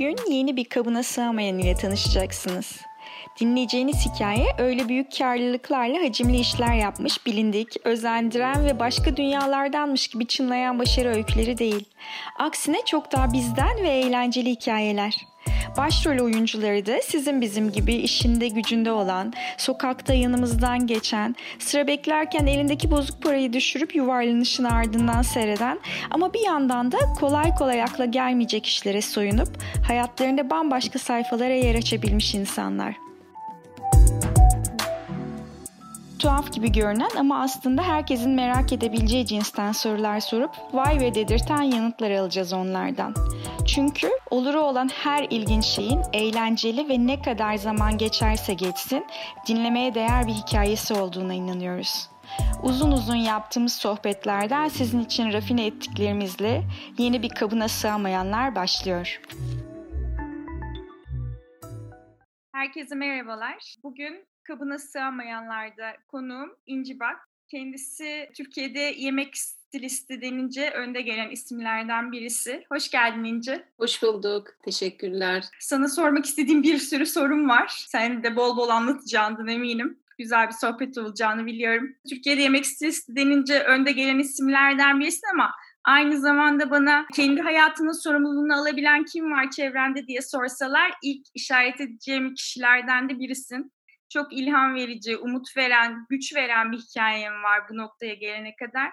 Bugün yeni bir kabına sığamayan ile tanışacaksınız. Dinleyeceğiniz hikaye öyle büyük karlılıklarla hacimli işler yapmış, bilindik, özendiren ve başka dünyalardanmış gibi çınlayan başarı öyküleri değil. Aksine çok daha bizden ve eğlenceli hikayeler. Başrol oyuncuları da sizin bizim gibi işinde gücünde olan, sokakta yanımızdan geçen, sıra beklerken elindeki bozuk parayı düşürüp yuvarlanışın ardından seyreden ama bir yandan da kolay kolay akla gelmeyecek işlere soyunup hayatlarında bambaşka sayfalara yer açabilmiş insanlar. Tuhaf gibi görünen ama aslında herkesin merak edebileceği cinsten sorular sorup vay ve dedirten yanıtlar alacağız onlardan. Çünkü oluru olan her ilginç şeyin eğlenceli ve ne kadar zaman geçerse geçsin dinlemeye değer bir hikayesi olduğuna inanıyoruz. Uzun uzun yaptığımız sohbetlerden sizin için rafine ettiklerimizle yeni bir kabına sığamayanlar başlıyor. Herkese merhabalar. Bugün kabına sığamayanlarda konuğum İnci Bak. Kendisi Türkiye'de yemek stilisti denince önde gelen isimlerden birisi. Hoş geldin İnci. Hoş bulduk. Teşekkürler. Sana sormak istediğim bir sürü sorum var. Sen de bol bol anlatacağından eminim. Güzel bir sohbet olacağını biliyorum. Türkiye'de yemek stilisti denince önde gelen isimlerden birisin ama aynı zamanda bana kendi hayatının sorumluluğunu alabilen kim var çevrende diye sorsalar ilk işaret edeceğim kişilerden de birisin çok ilham verici, umut veren, güç veren bir hikayem var bu noktaya gelene kadar.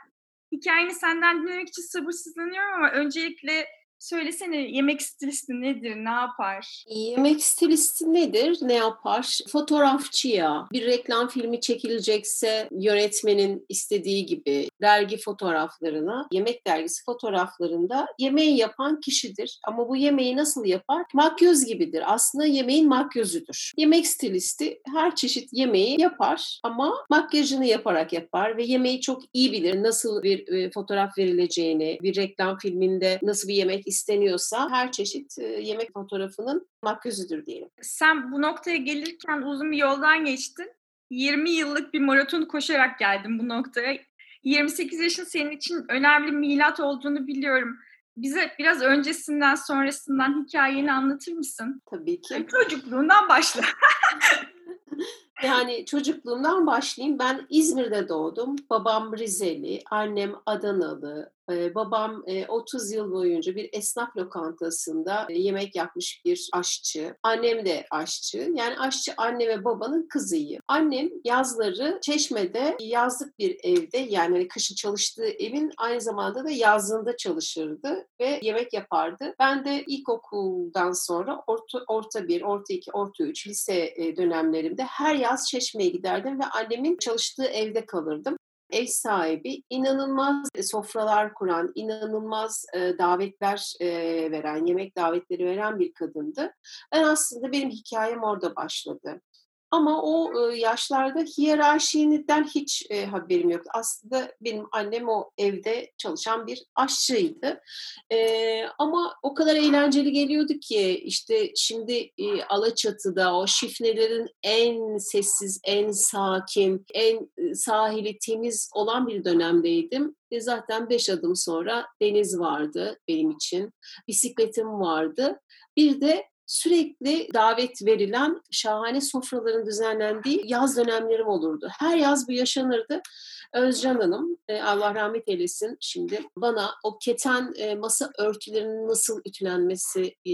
Hikayeni senden dinlemek için sabırsızlanıyorum ama öncelikle Söylesene yemek stilisti nedir, ne yapar? Yemek stilisti nedir, ne yapar? Fotoğrafçıya bir reklam filmi çekilecekse yönetmenin istediği gibi dergi fotoğraflarına, yemek dergisi fotoğraflarında yemeği yapan kişidir. Ama bu yemeği nasıl yapar? Makyöz gibidir. Aslında yemeğin makyözüdür. Yemek stilisti her çeşit yemeği yapar ama makyajını yaparak yapar ve yemeği çok iyi bilir. Nasıl bir e, fotoğraf verileceğini, bir reklam filminde nasıl bir yemek isteniyorsa her çeşit yemek fotoğrafının makyözüdür diyelim. Sen bu noktaya gelirken uzun bir yoldan geçtin. 20 yıllık bir maraton koşarak geldin bu noktaya. 28 yaşın senin için önemli milat olduğunu biliyorum. Bize biraz öncesinden sonrasından hikayeni anlatır mısın? Tabii ki. Çocukluğundan başla. yani çocukluğumdan başlayayım. Ben İzmir'de doğdum. Babam Rizeli, annem Adanalı, babam 30 yıl boyunca bir esnaf lokantasında yemek yapmış bir aşçı. Annem de aşçı. Yani aşçı anne ve babanın kızıyım. Annem yazları Çeşme'de yazlık bir evde yani hani kışın çalıştığı evin aynı zamanda da yazlığında çalışırdı ve yemek yapardı. Ben de ilkokuldan sonra orta, orta bir, orta iki, orta üç lise dönemlerimde her yaz Çeşme'ye giderdim ve annemin çalıştığı evde kalırdım ev sahibi inanılmaz sofralar kuran, inanılmaz e, davetler e, veren, yemek davetleri veren bir kadındı. Ben aslında benim hikayem orada başladı. Ama o yaşlarda hiyerarşiden hiç haberim yoktu. Aslında benim annem o evde çalışan bir aşçıydı. ama o kadar eğlenceli geliyordu ki işte şimdi Alaçatı'da o şifnelerin en sessiz, en sakin, en sahili temiz olan bir dönemdeydim. Ve zaten beş adım sonra deniz vardı benim için. Bisikletim vardı. Bir de sürekli davet verilen şahane sofraların düzenlendiği yaz dönemlerim olurdu. Her yaz bu yaşanırdı. Özcan Hanım, e, Allah rahmet eylesin şimdi bana o keten e, masa örtülerinin nasıl ütülenmesi e,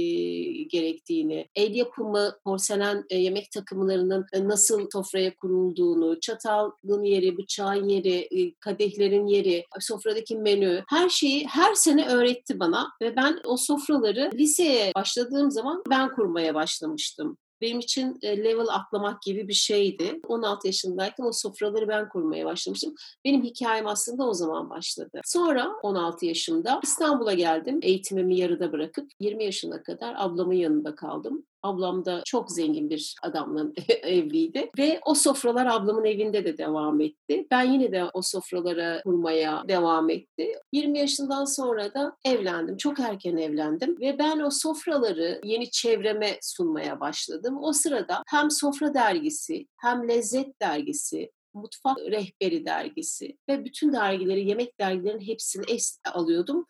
gerektiğini, el yapımı porselen yemek takımlarının nasıl sofraya kurulduğunu, çatalın yeri, bıçağın yeri, kadehlerin yeri, sofradaki menü, her şeyi her sene öğretti bana ve ben o sofraları liseye başladığım zaman ben kurmaya başlamıştım benim için level atlamak gibi bir şeydi. 16 yaşındayken o sofraları ben kurmaya başlamıştım. Benim hikayem aslında o zaman başladı. Sonra 16 yaşımda İstanbul'a geldim. Eğitimimi yarıda bırakıp 20 yaşına kadar ablamın yanında kaldım. Ablam da çok zengin bir adamla evliydi. Ve o sofralar ablamın evinde de devam etti. Ben yine de o sofralara kurmaya devam etti. 20 yaşından sonra da evlendim. Çok erken evlendim. Ve ben o sofraları yeni çevreme sunmaya başladım. O sırada hem Sofra Dergisi, hem Lezzet Dergisi, Mutfak Rehberi dergisi ve bütün dergileri, yemek dergilerinin hepsini es alıyordum.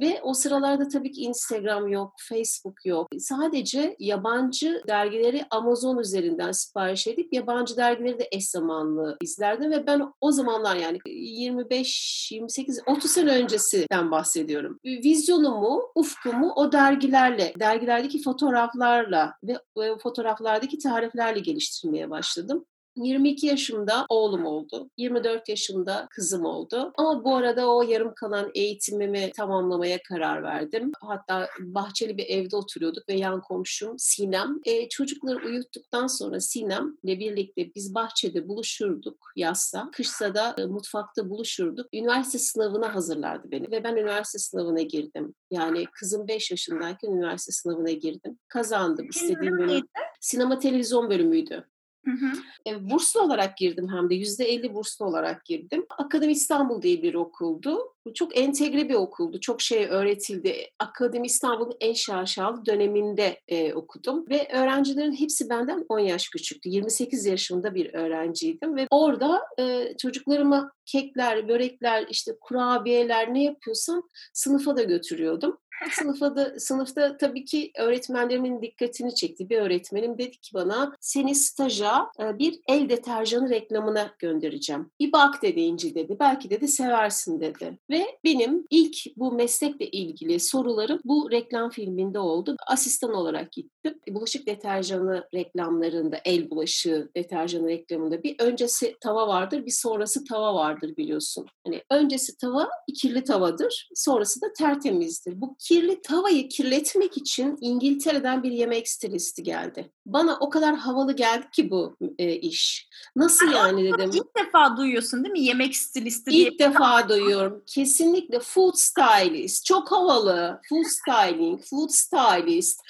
Ve o sıralarda tabii ki Instagram yok, Facebook yok. Sadece yabancı dergileri Amazon üzerinden sipariş edip yabancı dergileri de eş zamanlı izlerdim ve ben o zamanlar yani 25, 28, 30 sene öncesinden bahsediyorum. Vizyonumu, ufkumu o dergilerle, dergilerdeki fotoğraflarla ve fotoğraflardaki tariflerle geliştirmeye başladım. 22 yaşımda oğlum oldu. 24 yaşımda kızım oldu. Ama bu arada o yarım kalan eğitimimi tamamlamaya karar verdim. Hatta bahçeli bir evde oturuyorduk ve yan komşum Sinem. E, çocukları uyuttuktan sonra Sinem ile birlikte biz bahçede buluşurduk yazsa. Kışsa da e, mutfakta buluşurduk. Üniversite sınavına hazırlardı beni ve ben üniversite sınavına girdim. Yani kızım 5 yaşındayken üniversite sınavına girdim. Kazandım istediğim bölüm. Sinema televizyon bölümüydü. Hı hı. E, burslu olarak girdim hem de yüzde elli burslu olarak girdim. Akademi İstanbul diye bir okuldu. Çok entegre bir okuldu. Çok şey öğretildi. Akademi İstanbul'un en şaşalı döneminde e, okudum. Ve öğrencilerin hepsi benden 10 yaş küçüktü. 28 yaşında bir öğrenciydim. Ve orada e, çocuklarıma kekler, börekler, işte kurabiyeler ne yapıyorsam sınıfa da götürüyordum. Sınıfta da, sınıfta tabii ki öğretmenlerimin dikkatini çekti. Bir öğretmenim dedi ki bana seni staja e, bir el deterjanı reklamına göndereceğim. Bir bak dedi İnci dedi. Belki dedi seversin dedi. Ve benim ilk bu meslekle ilgili sorularım bu reklam filminde oldu. Asistan olarak gittim. Bulaşık deterjanı reklamlarında, el bulaşığı deterjanı reklamında bir öncesi tava vardır, bir sonrası tava vardır biliyorsun. Hani öncesi tava kirli tavadır, sonrası da tertemizdir. Bu kirli tavayı kirletmek için İngiltere'den bir yemek stilisti geldi. Bana o kadar havalı geldi ki bu e, iş. Nasıl yani dedim. İlk defa duyuyorsun değil mi yemek stilisti diye. İlk defa duyuyorum. Kesinlikle food stylist. Çok havalı. Food styling, food stylist.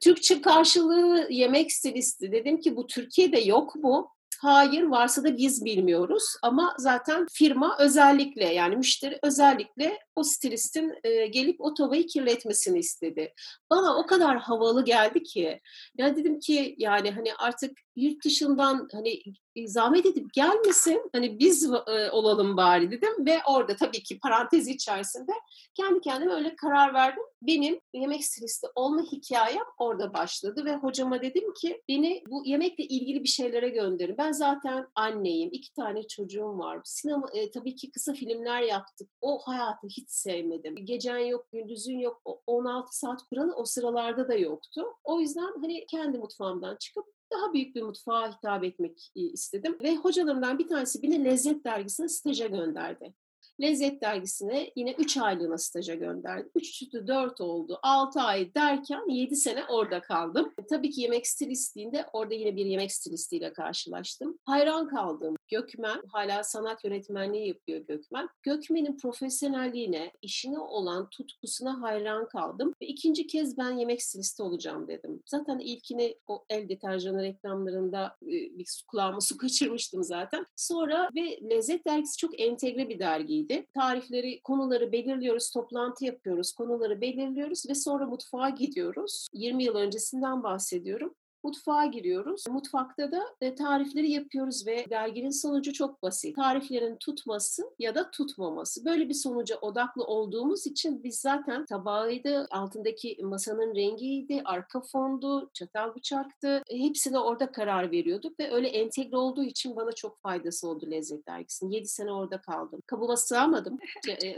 Türkçe karşılığı yemek stilisti. Dedim ki bu Türkiye'de yok mu? Hayır varsa da biz bilmiyoruz ama zaten firma özellikle yani müşteri özellikle o stilistin e, gelip o tavayı kirletmesini istedi. Bana o kadar havalı geldi ki ya dedim ki yani hani artık yurt dışından hani zahmet edip gelmesin hani biz e, olalım bari dedim ve orada tabii ki parantez içerisinde kendi kendime öyle karar verdim. Benim yemek stilisti olma hikayem orada başladı ve hocama dedim ki beni bu yemekle ilgili bir şeylere gönderin. Ben zaten anneyim, iki tane çocuğum var. Sinema e, tabii ki kısa filmler yaptık. O hayatı hiç sevmedim. Gecen yok, gündüzün yok. 16 saat kuralı o sıralarda da yoktu. O yüzden hani kendi mutfağımdan çıkıp daha büyük bir mutfağa hitap etmek istedim. Ve hocalarımdan bir tanesi beni Lezzet Dergisi'ne staja gönderdi. Lezzet Dergisi'ne yine 3 aylığına staja gönderdi. 3 4 oldu. 6 ay derken 7 sene orada kaldım. E, tabii ki yemek stilistliğinde orada yine bir yemek stilistiyle karşılaştım. Hayran kaldım. Gökmen, hala sanat yönetmenliği yapıyor Gökmen. Gökmen'in profesyonelliğine, işine olan tutkusuna hayran kaldım. Ve ikinci kez ben yemek stilisti olacağım dedim. Zaten ilkini o el deterjanı reklamlarında bir kulağıma su kaçırmıştım zaten. Sonra ve Lezzet Dergisi çok entegre bir dergiydi. Tarifleri, konuları belirliyoruz, toplantı yapıyoruz, konuları belirliyoruz ve sonra mutfağa gidiyoruz. 20 yıl öncesinden bahsediyorum. Mutfağa giriyoruz. Mutfakta da e, tarifleri yapıyoruz ve derginin sonucu çok basit. Tariflerin tutması ya da tutmaması. Böyle bir sonuca odaklı olduğumuz için biz zaten tabağıydı, altındaki masanın rengiydi, arka fondu, çatal bıçaktı. E, hepsine orada karar veriyorduk ve öyle entegre olduğu için bana çok faydası oldu Lezzet Dergisi'nin. 7 sene orada kaldım. Kabıma sığamadım. E,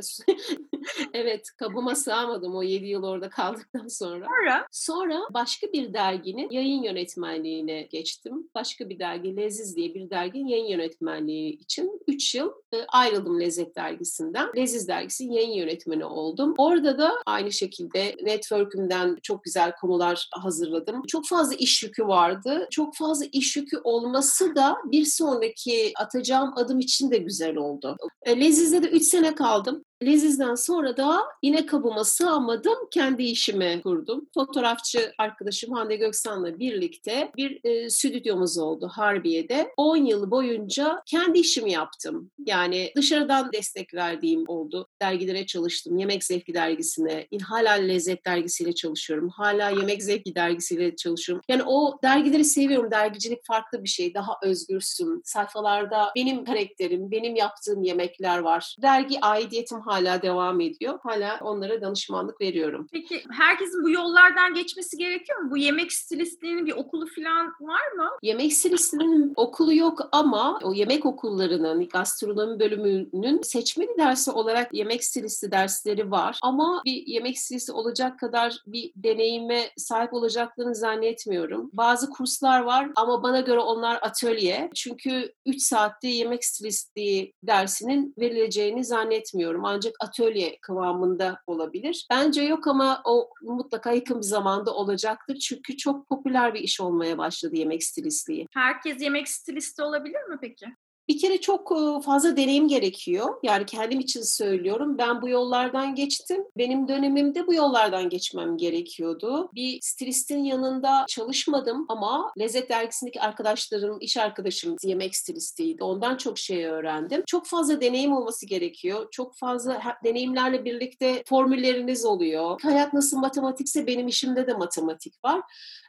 evet, kabıma sığamadım o 7 yıl orada kaldıktan sonra. Sonra? Sonra başka bir derginin yayın yönetmenliğine geçtim. Başka bir dergi Leziz diye bir derginin yayın yönetmenliği için 3 yıl e, ayrıldım Lezzet dergisinden. Leziz dergisinin yayın yönetmeni oldum. Orada da aynı şekilde network'ümden çok güzel konular hazırladım. Çok fazla iş yükü vardı. Çok fazla iş yükü olması da bir sonraki atacağım adım için de güzel oldu. E, Leziz'de de 3 sene kaldım. Leziz'den sonra da yine kabıma sığamadım. Kendi işimi kurdum. Fotoğrafçı arkadaşım Hande Göksan'la birlikte bir e, stüdyomuz oldu Harbiye'de. 10 yıl boyunca kendi işimi yaptım. Yani dışarıdan destek verdiğim oldu. Dergilere çalıştım. Yemek Zevki dergisine, hala Lezzet dergisiyle çalışıyorum. Hala Yemek Zevki dergisiyle çalışıyorum. Yani o dergileri seviyorum. Dergicilik farklı bir şey. Daha özgürsün. Sayfalarda benim karakterim, benim yaptığım yemekler var. Dergi aidiyetim hala devam ediyor. Hala onlara danışmanlık veriyorum. Peki herkesin bu yollardan geçmesi gerekiyor mu? Bu yemek stilistliğinin bir okulu falan var mı? Yemek stilistliğinin okulu yok ama o yemek okullarının, gastronomi bölümünün seçmeli dersi olarak yemek stilisti dersleri var. Ama bir yemek stilisti olacak kadar bir deneyime sahip olacaklarını zannetmiyorum. Bazı kurslar var ama bana göre onlar atölye. Çünkü 3 saatte yemek stilistliği dersinin verileceğini zannetmiyorum. Ancak atölye kıvamında olabilir. Bence yok ama o mutlaka yakın bir zamanda olacaktır. Çünkü çok popüler bir iş olmaya başladı yemek stilistliği. Herkes yemek stilisti olabilir mi peki? Bir kere çok fazla deneyim gerekiyor. Yani kendim için söylüyorum. Ben bu yollardan geçtim. Benim dönemimde bu yollardan geçmem gerekiyordu. Bir stilistin yanında çalışmadım ama Lezzet Dergisi'ndeki arkadaşlarım, iş arkadaşım yemek stilistiydi. Ondan çok şey öğrendim. Çok fazla deneyim olması gerekiyor. Çok fazla deneyimlerle birlikte formülleriniz oluyor. Hayat nasıl matematikse benim işimde de matematik var.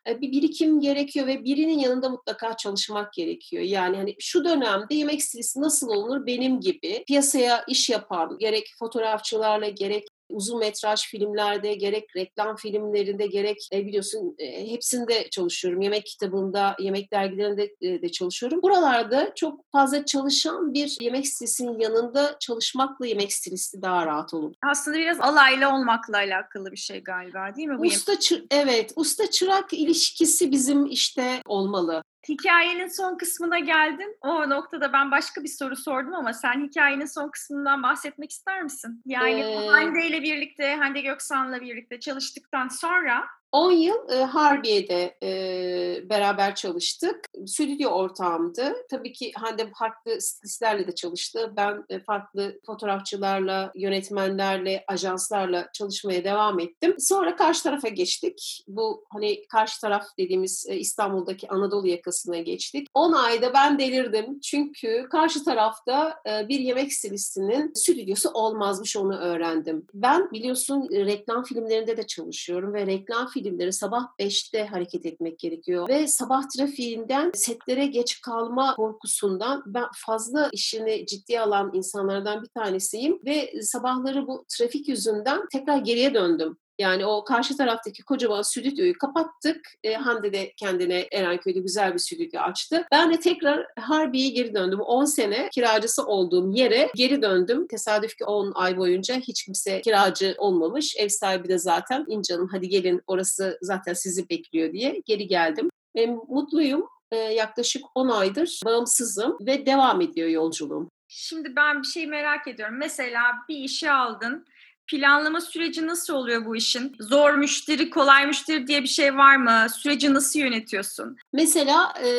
E, bir birikim gerekiyor ve birinin yanında mutlaka çalışmak gerekiyor. Yani hani şu dönemde yemek stilisti nasıl olunur benim gibi piyasaya iş yapan gerek fotoğrafçılarla gerek uzun metraj filmlerde gerek reklam filmlerinde gerek e, biliyorsun e, hepsinde çalışıyorum. Yemek kitabında, yemek dergilerinde e, de çalışıyorum. Buralarda çok fazla çalışan bir yemek stilisinin yanında çalışmakla yemek stilisti daha rahat olur. Aslında biraz alaylı olmakla alakalı bir şey galiba değil mi? Bu usta çı- evet, usta çırak ilişkisi bizim işte olmalı. Hikayenin son kısmına geldin. O noktada ben başka bir soru sordum ama sen hikayenin son kısmından bahsetmek ister misin? Yani ee... Hande ile birlikte, Hande Göksan'la birlikte çalıştıktan sonra 10 yıl e, Harbiye'de e, beraber çalıştık. Stüdyo ortağımdı. Tabii ki Hande farklı stilistlerle de çalıştı. Ben e, farklı fotoğrafçılarla, yönetmenlerle, ajanslarla çalışmaya devam ettim. Sonra karşı tarafa geçtik. Bu hani karşı taraf dediğimiz e, İstanbul'daki Anadolu yakasına geçtik. 10 ayda ben delirdim. Çünkü karşı tarafta e, bir yemek stilistinin stüdyosu olmazmış onu öğrendim. Ben biliyorsun e, reklam filmlerinde de çalışıyorum ve reklam filmleri sabah 5'te hareket etmek gerekiyor. Ve sabah trafiğinden setlere geç kalma korkusundan ben fazla işini ciddiye alan insanlardan bir tanesiyim. Ve sabahları bu trafik yüzünden tekrar geriye döndüm. Yani o karşı taraftaki kocaman stüdyoyu kapattık. E, Hande de kendine Erenköy'de güzel bir stüdyo açtı. Ben de tekrar Harbiye'ye geri döndüm. 10 sene kiracısı olduğum yere geri döndüm. Tesadüf ki 10 ay boyunca hiç kimse kiracı olmamış. Ev sahibi de zaten İncan'ın hadi gelin orası zaten sizi bekliyor diye geri geldim. E, mutluyum. E, yaklaşık 10 aydır bağımsızım ve devam ediyor yolculuğum. Şimdi ben bir şey merak ediyorum. Mesela bir işi aldın planlama süreci nasıl oluyor bu işin? Zor müşteri, kolay müşteri diye bir şey var mı? Süreci nasıl yönetiyorsun? Mesela e,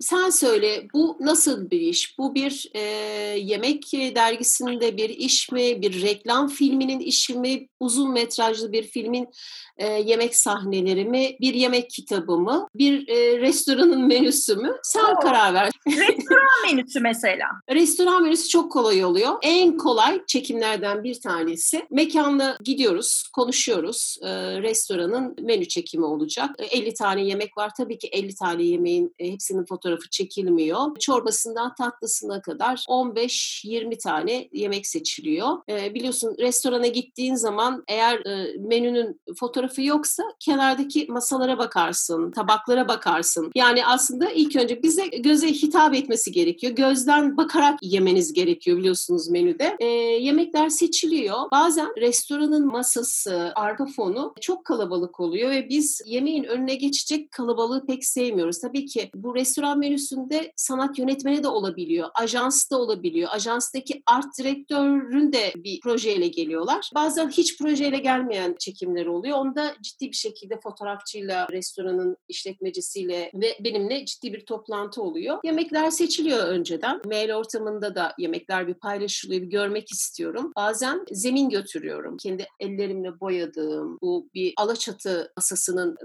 sen söyle bu nasıl bir iş? Bu bir e, yemek dergisinde bir iş mi? Bir reklam filminin işi mi? Uzun metrajlı bir filmin e, yemek sahneleri mi? Bir yemek kitabı mı? Bir e, restoranın menüsü mü? Sen Oo. karar ver. Restoran menüsü mesela. Restoran menüsü çok kolay oluyor. En kolay çekimlerden bir tanesi mekanla gidiyoruz, konuşuyoruz. E, restoranın menü çekimi olacak. E, 50 tane yemek var. Tabii ki 50 tane yemeğin e, hepsinin fotoğrafı çekilmiyor. Çorbasından tatlısına kadar 15-20 tane yemek seçiliyor. E, biliyorsun restorana gittiğin zaman eğer e, menünün fotoğrafı yoksa kenardaki masalara bakarsın, tabaklara bakarsın. Yani aslında ilk önce bize göze hitap etmesi gerekiyor. Gözden bakarak yemeniz gerekiyor biliyorsunuz menüde. E, yemekler seçiliyor. Bazen restoranın masası, arka fonu çok kalabalık oluyor ve biz yemeğin önüne geçecek kalabalığı pek sevmiyoruz. Tabii ki bu restoran menüsünde sanat yönetmeni de olabiliyor, ajans da olabiliyor. Ajanstaki art direktörün de bir projeyle geliyorlar. Bazen hiç projeyle gelmeyen çekimler oluyor. Onda ciddi bir şekilde fotoğrafçıyla, restoranın işletmecisiyle ve benimle ciddi bir toplantı oluyor. Yemekler seçiliyor önceden. Mail ortamında da yemekler bir paylaşılıyor, bir görmek istiyorum. Bazen zemin götürüyorum. Kendi ellerimle boyadığım bu bir alaçatı masasının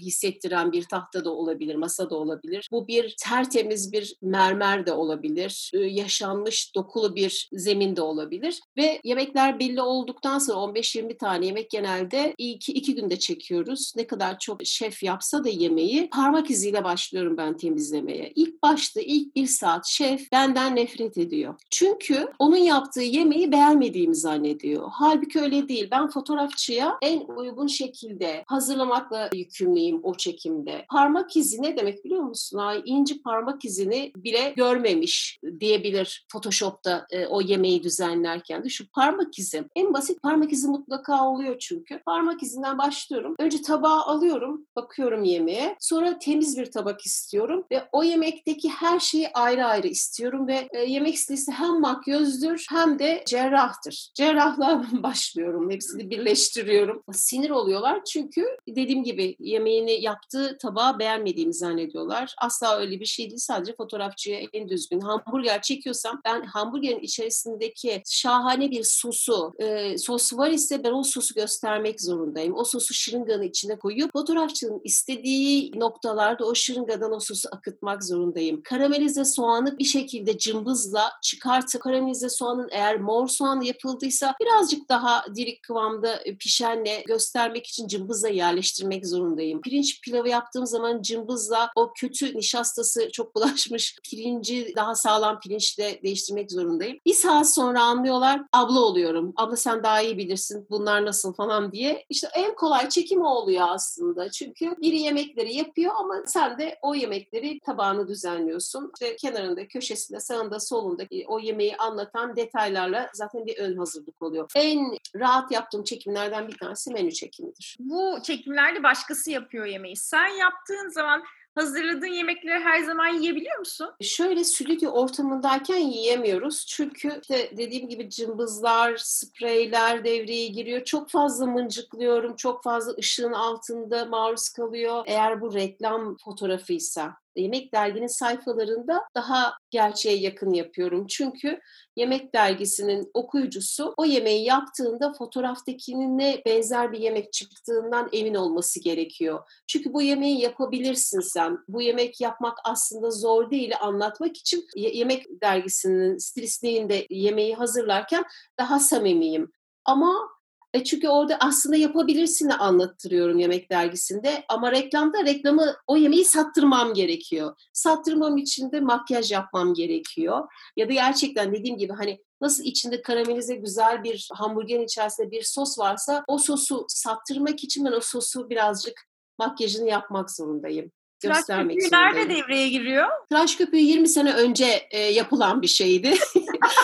hissettiren bir tahta da olabilir, masa da olabilir. Bu bir tertemiz bir mermer de olabilir. Yaşanmış dokulu bir zemin de olabilir. Ve yemekler belli olduktan sonra 15-20 tane yemek genelde iki, iki günde çekiyoruz. Ne kadar çok şef yapsa da yemeği parmak iziyle başlıyorum ben temizlemeye. İlk başta ilk bir saat şef benden nefret ediyor. Çünkü onun yaptığı yemeği beğenmediğimi zannediyor. Halbuki öyle değil. Ben fotoğrafçıya en uygun şekilde hazırlamakla yükümlüyüm o çekimde. Parmak izi ne demek biliyor musun? Ay inci parmak izini bile görmemiş diyebilir Photoshop'ta e, o yemeği düzenlerken de. Şu parmak izi. En basit parmak izi mutlaka oluyor çünkü. Parmak izinden başlıyorum. Önce tabağı alıyorum, bakıyorum yemeğe. Sonra temiz bir tabak istiyorum ve o yemekteki her şeyi ayrı ayrı istiyorum ve e, yemek stilisi hem makyözdür hem de cerrahtır. Cerrahla başlıyorum. Hepsini birleştiriyorum. Sinir oluyorlar çünkü dediğim gibi yemeğini yaptığı tabağı beğenmediğimi zannediyorlar. Asla öyle bir şey değil. Sadece fotoğrafçıya en düzgün. Hamburger çekiyorsam ben hamburgerin içerisindeki şahane bir sosu, e, sos var ise ben o sosu göstermek zorundayım. O sosu şırınganın içine koyup fotoğrafçının istediği noktalarda o şırıngadan o sosu akıtmak zorundayım. Karamelize soğanı bir şekilde cımbızla çıkartıp karamelize soğanın eğer mor soğan yapıldıysa birazcık daha diri kıvamda pişenle göstermek için cımbızla yerleştirmek zorundayım. Pirinç pilavı yaptığım zaman cımbızla o kötü nişastası çok bulaşmış pirinci daha sağlam pirinçle değiştirmek zorundayım. Bir saat sonra anlıyorlar abla oluyorum. Abla sen daha iyi bilirsin bunlar nasıl falan diye. İşte en kolay çekim o oluyor aslında. Çünkü biri yemekleri yapıyor ama sen de o yemekleri tabağını düzenliyorsun. İşte kenarında, köşesinde, sağında, solunda o yemeği anlatan detaylarla zaten bir ön hazırlık oluyor. En rahat yaptığım çekimlerden bir tanesi menü çekimidir. Bu çekimlerde başkası yapıyor yemeği. Sen yaptığın zaman hazırladığın yemekleri her zaman yiyebiliyor musun? Şöyle stüdyo ortamındayken yiyemiyoruz. Çünkü işte dediğim gibi cımbızlar, spreyler devreye giriyor. Çok fazla mıncıklıyorum. Çok fazla ışığın altında maruz kalıyor. Eğer bu reklam fotoğrafıysa Yemek Dergi'nin sayfalarında daha gerçeğe yakın yapıyorum. Çünkü Yemek Dergisi'nin okuyucusu o yemeği yaptığında fotoğraftakinin ne benzer bir yemek çıktığından emin olması gerekiyor. Çünkü bu yemeği yapabilirsin sen. Bu yemek yapmak aslında zor değil anlatmak için Yemek Dergisi'nin stilistliğinde yemeği hazırlarken daha samimiyim. Ama e çünkü orada aslında yapabilirsin anlattırıyorum yemek dergisinde ama reklamda reklamı o yemeği sattırmam gerekiyor. Sattırmam için de makyaj yapmam gerekiyor. Ya da gerçekten dediğim gibi hani nasıl içinde karamelize güzel bir hamburgerin içerisinde bir sos varsa o sosu sattırmak için ben o sosu birazcık makyajını yapmak zorundayım göstermek Tıraş nerede devreye giriyor? Tıraş köpüğü 20 sene önce e, yapılan bir şeydi.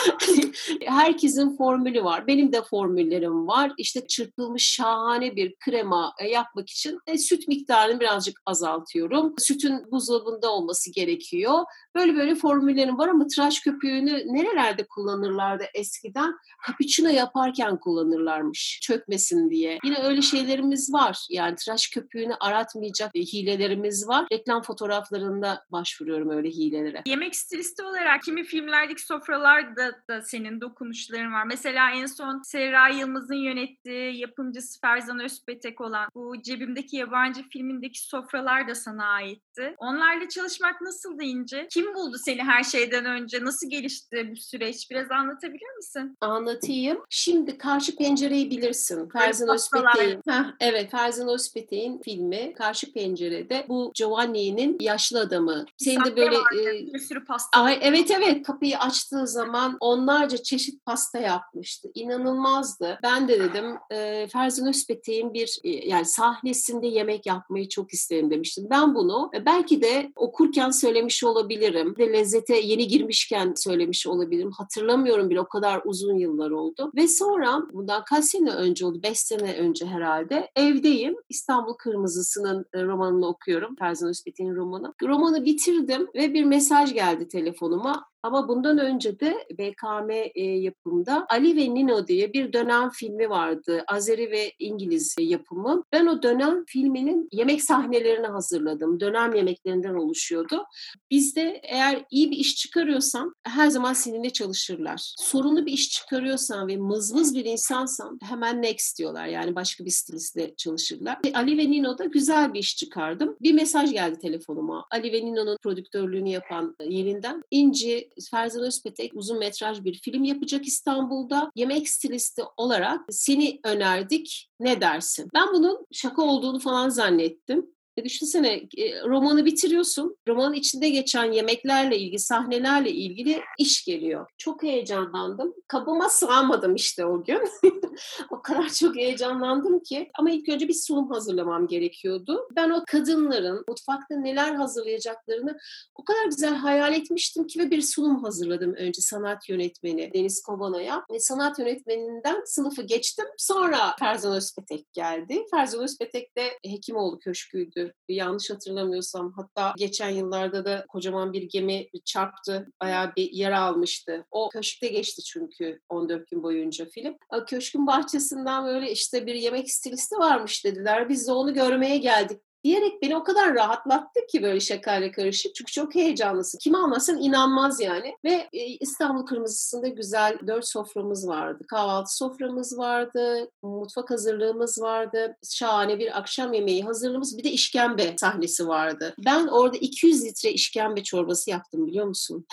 Herkesin formülü var. Benim de formüllerim var. İşte çırpılmış şahane bir krema e, yapmak için e, süt miktarını birazcık azaltıyorum. Sütün buzdolabında olması gerekiyor. Böyle böyle formüllerim var ama tıraş köpüğünü nerelerde kullanırlardı eskiden? Cappuccino yaparken kullanırlarmış çökmesin diye. Yine öyle şeylerimiz var. Yani tıraş köpüğünü aratmayacak hilelerimiz var. Reklam fotoğraflarında başvuruyorum öyle hilelere. Yemek stilisti olarak kimi filmlerdeki sofralarda da senin dokunuşların var. Mesela en son Serra Yılmaz'ın yönettiği yapımcısı Ferzan Özpetek olan bu Cebimdeki Yabancı filmindeki sofralar da sana aitti. Onlarla çalışmak nasıl deyince? Kim buldu seni her şeyden önce? Nasıl gelişti bu süreç? Biraz anlatabilir misin? Anlatayım. Şimdi Karşı Pencereyi bilirsin. Ferzan Özpetek'in. Evet, Ferzan Özpetek'in filmi Karşı Pencere'de bu Joan Giovanni'nin yaşlı adamı. Senin de böyle e, bir sürü pasta. Ay, evet evet kapıyı açtığı zaman onlarca çeşit pasta yapmıştı. İnanılmazdı. Ben de dedim e, Ferzan Özpetek'in bir e, yani sahnesinde yemek yapmayı çok isterim demiştim. Ben bunu e, belki de okurken söylemiş olabilirim. De lezzete yeni girmişken söylemiş olabilirim. Hatırlamıyorum bile o kadar uzun yıllar oldu. Ve sonra bundan kaç sene önce oldu? Beş sene önce herhalde. Evdeyim. İstanbul Kırmızısı'nın e, romanını okuyorum. Ferzan Özpetek'in romanı. Romanı bitirdim ve bir mesaj geldi telefonuma. Ama bundan önce de BKM e, yapımda Ali ve Nino diye bir dönem filmi vardı. Azeri ve İngiliz yapımı. Ben o dönem filminin yemek sahnelerini hazırladım. Dönem yemeklerinden oluşuyordu. Bizde eğer iyi bir iş çıkarıyorsam her zaman seninle çalışırlar. Sorunlu bir iş çıkarıyorsan ve mızmız bir insansan hemen next diyorlar. Yani başka bir stilistle çalışırlar. Ve Ali ve Nino'da güzel bir iş çıkardım. Bir mesaj geldi telefonuma. Ali ve Nino'nun prodüktörlüğünü yapan yerinden. İnci Ferzan Özpetek uzun metraj bir film yapacak İstanbul'da. Yemek stilisti olarak seni önerdik. Ne dersin? Ben bunun şaka olduğunu falan zannettim. E düşünsene e, romanı bitiriyorsun. Romanın içinde geçen yemeklerle ilgili, sahnelerle ilgili iş geliyor. Çok heyecanlandım. Kabıma sığamadım işte o gün. o kadar çok heyecanlandım ki. Ama ilk önce bir sunum hazırlamam gerekiyordu. Ben o kadınların mutfakta neler hazırlayacaklarını o kadar güzel hayal etmiştim ki ve bir sunum hazırladım önce sanat yönetmeni Deniz Kobana'ya. Ve sanat yönetmeninden sınıfı geçtim. Sonra Ferzan Özpetek geldi. Ferzan Özpetek de Hekimoğlu Köşkü'ydü yanlış hatırlamıyorsam. Hatta geçen yıllarda da kocaman bir gemi çarptı. Bayağı bir yara almıştı. O köşkte geçti çünkü 14 gün boyunca film. Köşkün bahçesinden böyle işte bir yemek stilisti varmış dediler. Biz de onu görmeye geldik diyerek beni o kadar rahatlattı ki böyle şakayla karışık. Çünkü çok heyecanlısın. Kim almasın inanmaz yani. Ve e, İstanbul Kırmızısı'nda güzel dört soframız vardı. Kahvaltı soframız vardı. Mutfak hazırlığımız vardı. Şahane bir akşam yemeği hazırlığımız. Bir de işkembe sahnesi vardı. Ben orada 200 litre işkembe çorbası yaptım biliyor musun?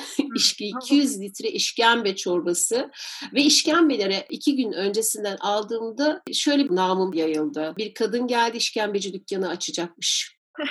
200 litre işkembe çorbası ve işkembelere iki gün öncesinden aldığımda şöyle bir namım yayıldı. Bir kadın geldi işkembeci dükkanı açacak yapmış.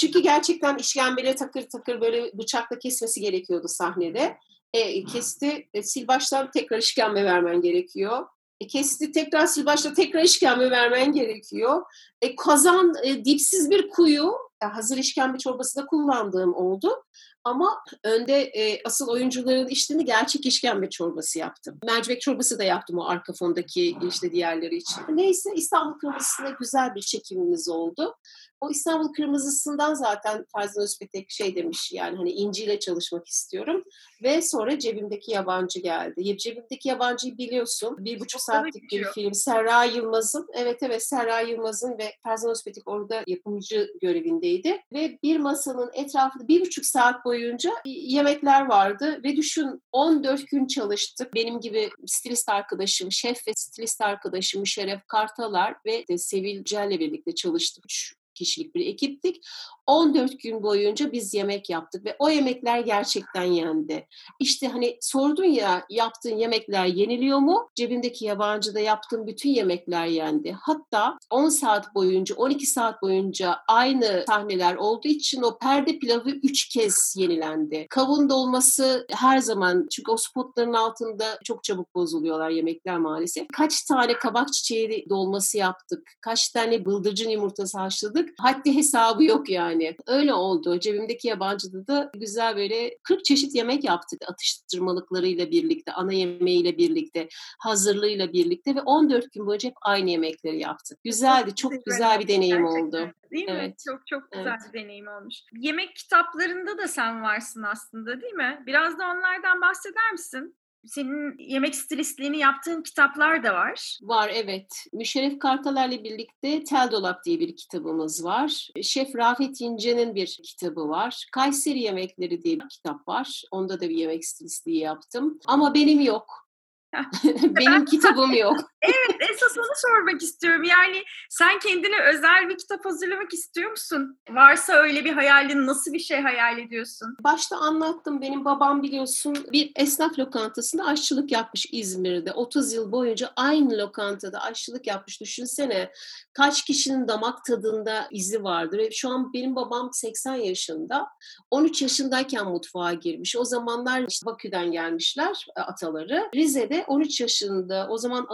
Çünkü gerçekten işkembeli takır takır böyle bıçakla kesmesi gerekiyordu sahnede. E, kesti, e, sil baştan tekrar işkembe vermen gerekiyor. E, kesti tekrar sil başta tekrar işkembe vermen gerekiyor. E, kazan e, dipsiz bir kuyu, hazır işkembe çorbası da kullandığım oldu. Ama önde e, asıl oyuncuların işlerini gerçek işkembe çorbası yaptım. Mercimek çorbası da yaptım o arka fondaki işte diğerleri için. Neyse İstanbul Kırmızısı'nda güzel bir çekimimiz oldu. O İstanbul Kırmızısı'ndan zaten Fazıl Özpetek şey demiş yani hani İnci ile çalışmak istiyorum. Ve sonra Cebimdeki Yabancı geldi. Cebimdeki Yabancı'yı biliyorsun. Bir buçuk saatlik bir film. Serra Yılmaz'ın, evet evet Serra Yılmaz'ın ve Fazıl Özpetek orada yapımcı görevindeydi. Ve bir masanın etrafında bir buçuk saat boyunca yemekler vardı. Ve düşün 14 gün çalıştık. Benim gibi stilist arkadaşım, şef ve stilist arkadaşım Şeref Kartalar ve Sevil Cel'le birlikte çalıştık. Üç kişilik bir ekiptik. 14 gün boyunca biz yemek yaptık ve o yemekler gerçekten yendi. İşte hani sordun ya yaptığın yemekler yeniliyor mu? Cebindeki yabancıda yaptığın bütün yemekler yendi. Hatta 10 saat boyunca, 12 saat boyunca aynı sahneler olduğu için o perde pilavı 3 kez yenilendi. Kavun dolması her zaman çünkü o spotların altında çok çabuk bozuluyorlar yemekler maalesef. Kaç tane kabak çiçeği dolması yaptık. Kaç tane bıldırcın yumurtası haşladık. Haddi hesabı yok yani yani. Öyle oldu. Cebimdeki yabancıda da güzel böyle 40 çeşit yemek yaptık atıştırmalıklarıyla birlikte, ana yemeğiyle birlikte, hazırlığıyla birlikte ve 14 gün boyunca hep aynı yemekleri yaptık. Güzeldi. Çok, güzel bir deneyim Gerçekten. oldu. Değil evet. mi? Çok çok güzel evet. bir deneyim olmuş. Yemek kitaplarında da sen varsın aslında değil mi? Biraz da onlardan bahseder misin? Senin yemek stilistliğini yaptığın kitaplar da var. Var evet. Müşerref Kartaler'le birlikte Tel Dolap diye bir kitabımız var. Şef Rafet İnce'nin bir kitabı var. Kayseri Yemekleri diye bir kitap var. Onda da bir yemek stilistliği yaptım. Ama benim yok. Benim kitabım yok. Evet esas onu sormak istiyorum. Yani sen kendine özel bir kitap hazırlamak istiyor musun? Varsa öyle bir hayalin nasıl bir şey hayal ediyorsun? Başta anlattım. Benim babam biliyorsun bir esnaf lokantasında aşçılık yapmış İzmir'de. 30 yıl boyunca aynı lokantada aşçılık yapmış. Düşünsene kaç kişinin damak tadında izi vardır. Şu an benim babam 80 yaşında. 13 yaşındayken mutfağa girmiş. O zamanlar işte Bakü'den gelmişler e, ataları. Rize'de 13 yaşında o zaman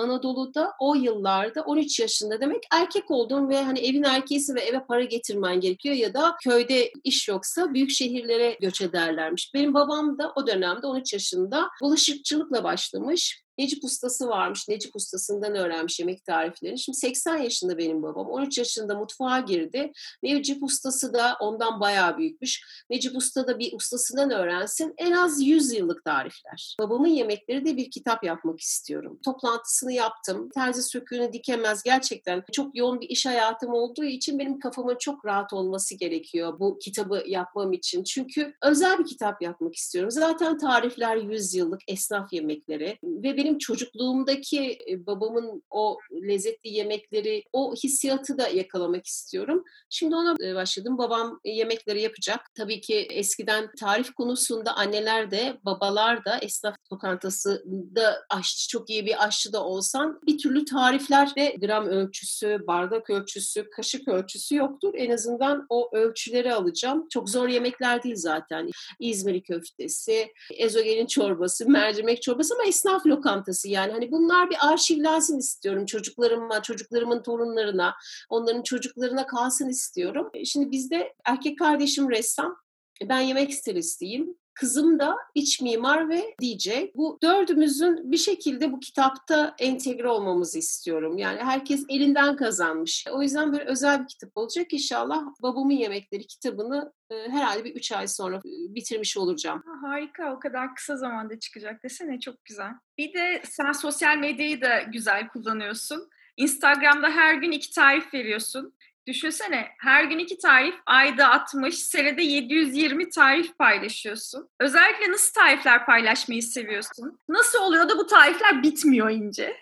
Anadolu'da o yıllarda 13 yaşında demek erkek oldun ve hani evin erkeğisi ve eve para getirmen gerekiyor ya da köyde iş yoksa büyük şehirlere göç ederlermiş. Benim babam da o dönemde 13 yaşında bulaşıkçılıkla başlamış. Necip ustası varmış. Necip ustasından öğrenmiş yemek tariflerini. Şimdi 80 yaşında benim babam. 13 yaşında mutfağa girdi. Necip ustası da ondan bayağı büyükmüş. Necip usta da bir ustasından öğrensin. En az 100 yıllık tarifler. Babamın yemekleri de bir kitap yapmak istiyorum. Toplantısını yaptım. Terzi söküğünü dikemez. Gerçekten çok yoğun bir iş hayatım olduğu için benim kafamın çok rahat olması gerekiyor bu kitabı yapmam için. Çünkü özel bir kitap yapmak istiyorum. Zaten tarifler 100 yıllık esnaf yemekleri ve benim çocukluğumdaki babamın o lezzetli yemekleri, o hissiyatı da yakalamak istiyorum. Şimdi ona başladım. Babam yemekleri yapacak. Tabii ki eskiden tarif konusunda anneler de babalar da esnaf lokantasında aşçı, çok iyi bir aşçı da olsan bir türlü tariflerde gram ölçüsü, bardak ölçüsü, kaşık ölçüsü yoktur. En azından o ölçüleri alacağım. Çok zor yemekler değil zaten. İzmir köftesi, ezogelin çorbası, mercimek çorbası ama esnaf lokantası lokantası yani. Hani bunlar bir arşivlensin istiyorum çocuklarıma, çocuklarımın torunlarına, onların çocuklarına kalsın istiyorum. E, şimdi bizde erkek kardeşim ressam, e, ben yemek stilistiyim. Kızım da iç mimar ve DJ. Bu dördümüzün bir şekilde bu kitapta entegre olmamızı istiyorum. Yani herkes elinden kazanmış. O yüzden böyle özel bir kitap olacak. İnşallah Babamın Yemekleri kitabını e, herhalde bir üç ay sonra e, bitirmiş olacağım. Harika. O kadar kısa zamanda çıkacak desene. Çok güzel. Bir de sen sosyal medyayı da güzel kullanıyorsun. Instagram'da her gün iki tarif veriyorsun. Düşünsene her gün iki tarif, ayda 60, senede 720 tarif paylaşıyorsun. Özellikle nasıl tarifler paylaşmayı seviyorsun? Nasıl oluyor da bu tarifler bitmiyor ince?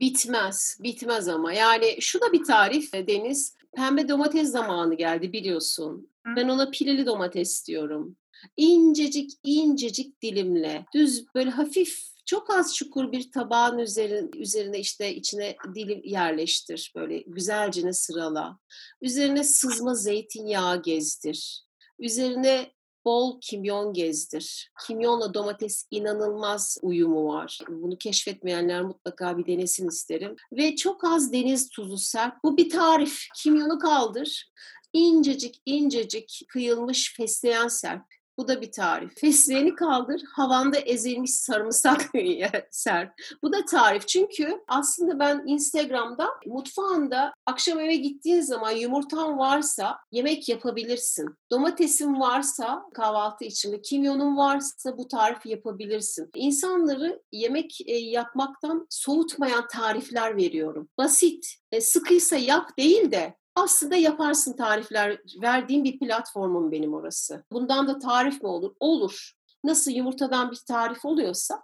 Bitmez, bitmez ama. Yani şu da bir tarif e, Deniz. Pembe domates zamanı geldi biliyorsun. Hı. Ben ona pileli domates diyorum. İncecik incecik dilimle, düz böyle hafif çok az çukur bir tabağın üzerine, üzerine işte içine dilim yerleştir. Böyle güzelce sırala. Üzerine sızma zeytinyağı gezdir. Üzerine bol kimyon gezdir. Kimyonla domates inanılmaz uyumu var. Bunu keşfetmeyenler mutlaka bir denesin isterim. Ve çok az deniz tuzu serp. Bu bir tarif. Kimyonu kaldır. İncecik incecik kıyılmış fesleğen serp bu da bir tarif. Fesleğeni kaldır, havanda ezilmiş sarımsak ser. Bu da tarif. Çünkü aslında ben Instagram'da mutfağında akşam eve gittiğin zaman yumurtan varsa yemek yapabilirsin. Domatesin varsa kahvaltı için kimyonun varsa bu tarifi yapabilirsin. İnsanları yemek e, yapmaktan soğutmayan tarifler veriyorum. Basit, e, sıkıysa yap değil de aslında yaparsın tarifler. Verdiğim bir platformum benim orası. Bundan da tarif mi olur? Olur. Nasıl yumurtadan bir tarif oluyorsa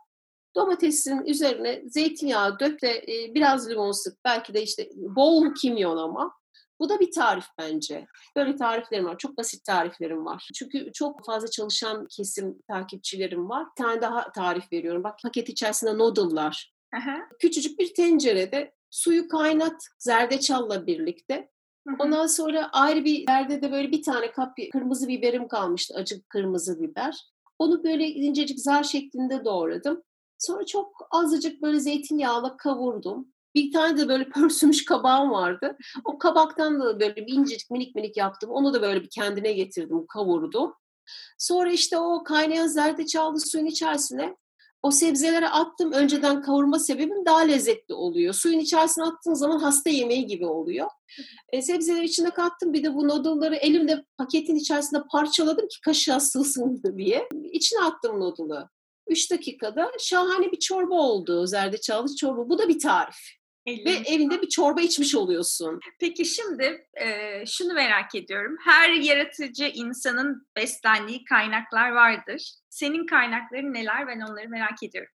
domatesin üzerine zeytinyağı dök ve e, biraz limon sık. Belki de işte bol kimyon ama. Bu da bir tarif bence. Böyle tariflerim var. Çok basit tariflerim var. Çünkü çok fazla çalışan kesim takipçilerim var. Bir tane daha tarif veriyorum. Bak paket içerisinde noodle'lar. Aha. Küçücük bir tencerede suyu kaynat zerdeçalla birlikte. Ondan sonra ayrı bir yerde de böyle bir tane kap kırmızı biberim kalmıştı. Acı kırmızı biber. Onu böyle incecik zar şeklinde doğradım. Sonra çok azıcık böyle zeytinyağla kavurdum. Bir tane de böyle pörsümüş kabağım vardı. O kabaktan da böyle bir incecik minik minik yaptım. Onu da böyle bir kendine getirdim, kavurdum. Sonra işte o kaynayan zerdeçallı suyun içerisine o sebzeleri attım. Önceden kavurma sebebim daha lezzetli oluyor. Suyun içerisine attığın zaman hasta yemeği gibi oluyor. E, sebzeleri içine kattım. Bir de bu noodle'ları elimde paketin içerisinde parçaladım ki kaşığa sığsın diye. İçine attım noodle'ı. 3 dakikada şahane bir çorba oldu. Zerdeçallı çorba. Bu da bir tarif. Eline. Ve evinde bir çorba içmiş oluyorsun. Peki şimdi e, şunu merak ediyorum. Her yaratıcı insanın beslendiği kaynaklar vardır. Senin kaynakların neler? Ben onları merak ediyorum.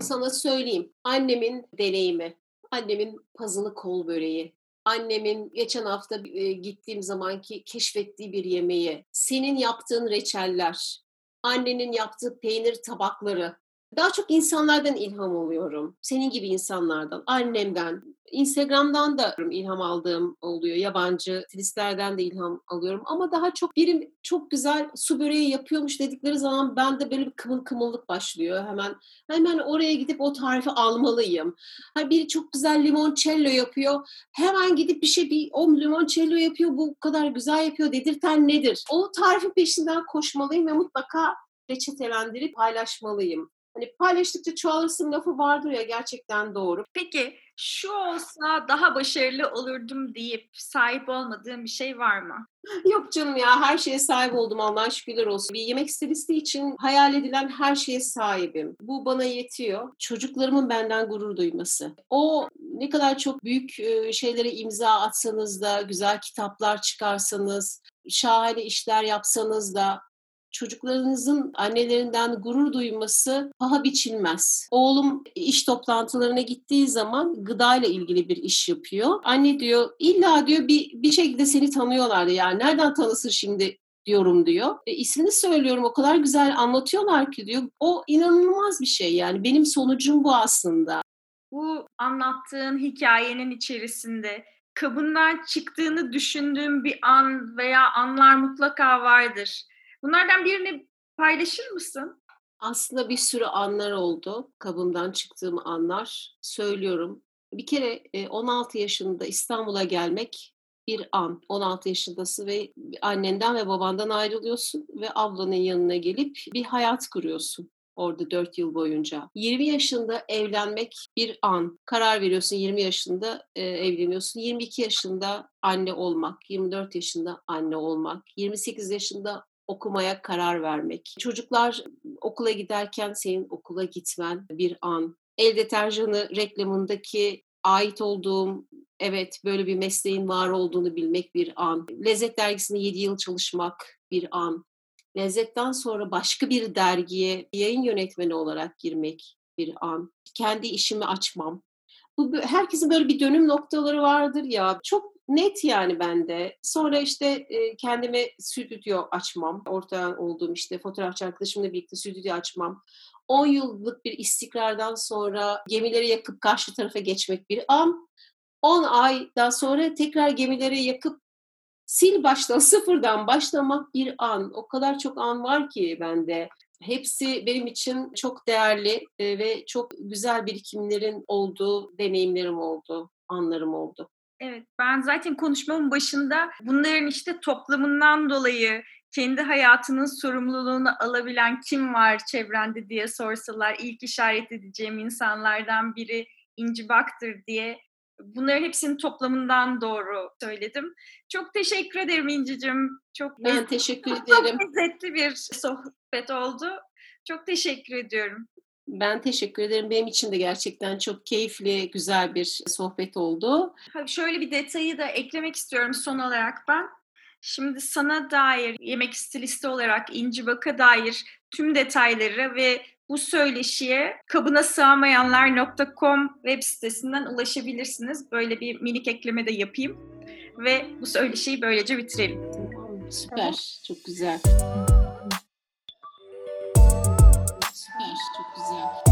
Sana söyleyeyim. Annemin deneyimi, annemin pazılı kol böreği, annemin geçen hafta e, gittiğim zamanki keşfettiği bir yemeği, senin yaptığın reçeller, annenin yaptığı peynir tabakları, daha çok insanlardan ilham alıyorum. Senin gibi insanlardan, annemden, Instagram'dan da ilham aldığım oluyor. Yabancı stilistlerden de ilham alıyorum. Ama daha çok birim çok güzel su böreği yapıyormuş dedikleri zaman bende böyle bir kımıl kımıllık başlıyor. Hemen hemen oraya gidip o tarifi almalıyım. Ha biri çok güzel limoncello yapıyor. Hemen gidip bir şey bir o limoncello yapıyor bu kadar güzel yapıyor dedirten nedir? O tarifin peşinden koşmalıyım ve mutlaka reçetelendirip paylaşmalıyım. Hani paylaştıkça çoğalırsın lafı vardır ya gerçekten doğru. Peki şu olsa daha başarılı olurdum deyip sahip olmadığım bir şey var mı? Yok canım ya her şeye sahip oldum Allah'a şükürler olsun. Bir yemek stilisti için hayal edilen her şeye sahibim. Bu bana yetiyor. Çocuklarımın benden gurur duyması. O ne kadar çok büyük şeylere imza atsanız da, güzel kitaplar çıkarsanız, şahane işler yapsanız da çocuklarınızın annelerinden gurur duyması paha biçilmez. Oğlum iş toplantılarına gittiği zaman gıdayla ilgili bir iş yapıyor. Anne diyor illa diyor bir, bir şekilde seni tanıyorlardı yani nereden tanısın şimdi diyorum diyor. E, ismini söylüyorum o kadar güzel anlatıyorlar ki diyor. O inanılmaz bir şey yani benim sonucum bu aslında. Bu anlattığın hikayenin içerisinde kabından çıktığını düşündüğüm bir an veya anlar mutlaka vardır. Bunlardan birini paylaşır mısın? Aslında bir sürü anlar oldu. Kabımdan çıktığım anlar. Söylüyorum. Bir kere 16 yaşında İstanbul'a gelmek bir an. 16 yaşındasın ve annenden ve babandan ayrılıyorsun ve ablanın yanına gelip bir hayat kuruyorsun orada 4 yıl boyunca. 20 yaşında evlenmek bir an. Karar veriyorsun 20 yaşında e, evleniyorsun. 22 yaşında anne olmak, 24 yaşında anne olmak, 28 yaşında okumaya karar vermek. Çocuklar okula giderken senin okula gitmen bir an. El deterjanı reklamındaki ait olduğum evet böyle bir mesleğin var olduğunu bilmek bir an. Lezzet dergisinde 7 yıl çalışmak bir an. Lezzetten sonra başka bir dergiye yayın yönetmeni olarak girmek bir an. Kendi işimi açmam. Bu herkesin böyle bir dönüm noktaları vardır ya. Çok net yani bende. Sonra işte e, kendime stüdyo açmam. Ortağın olduğum işte fotoğrafçı arkadaşımla birlikte stüdyo açmam. 10 yıllık bir istikrardan sonra gemileri yakıp karşı tarafa geçmek bir an. 10 aydan sonra tekrar gemileri yakıp sil baştan sıfırdan başlamak bir an. O kadar çok an var ki bende. Hepsi benim için çok değerli ve çok güzel birikimlerin olduğu deneyimlerim oldu, anlarım oldu. Evet, ben zaten konuşmamın başında bunların işte toplamından dolayı kendi hayatının sorumluluğunu alabilen kim var çevrende diye sorsalar ilk işaret edeceğim insanlardan biri İnci Bak'tır diye bunların hepsinin toplamından doğru söyledim. Çok teşekkür ederim İnci'cim. Çok ben teşekkür ederim. Çok lezzetli bir sohbet oldu. Çok teşekkür ediyorum. Ben teşekkür ederim. Benim için de gerçekten çok keyifli, güzel bir sohbet oldu. Şöyle bir detayı da eklemek istiyorum son olarak ben. Şimdi sana dair, yemek stilisti olarak İnci Bak'a dair tüm detayları ve bu söyleşiye kabına sığamayanlar.com web sitesinden ulaşabilirsiniz. Böyle bir minik ekleme de yapayım. Ve bu söyleşiyi böylece bitirelim. Süper, tamam. çok güzel. Süper,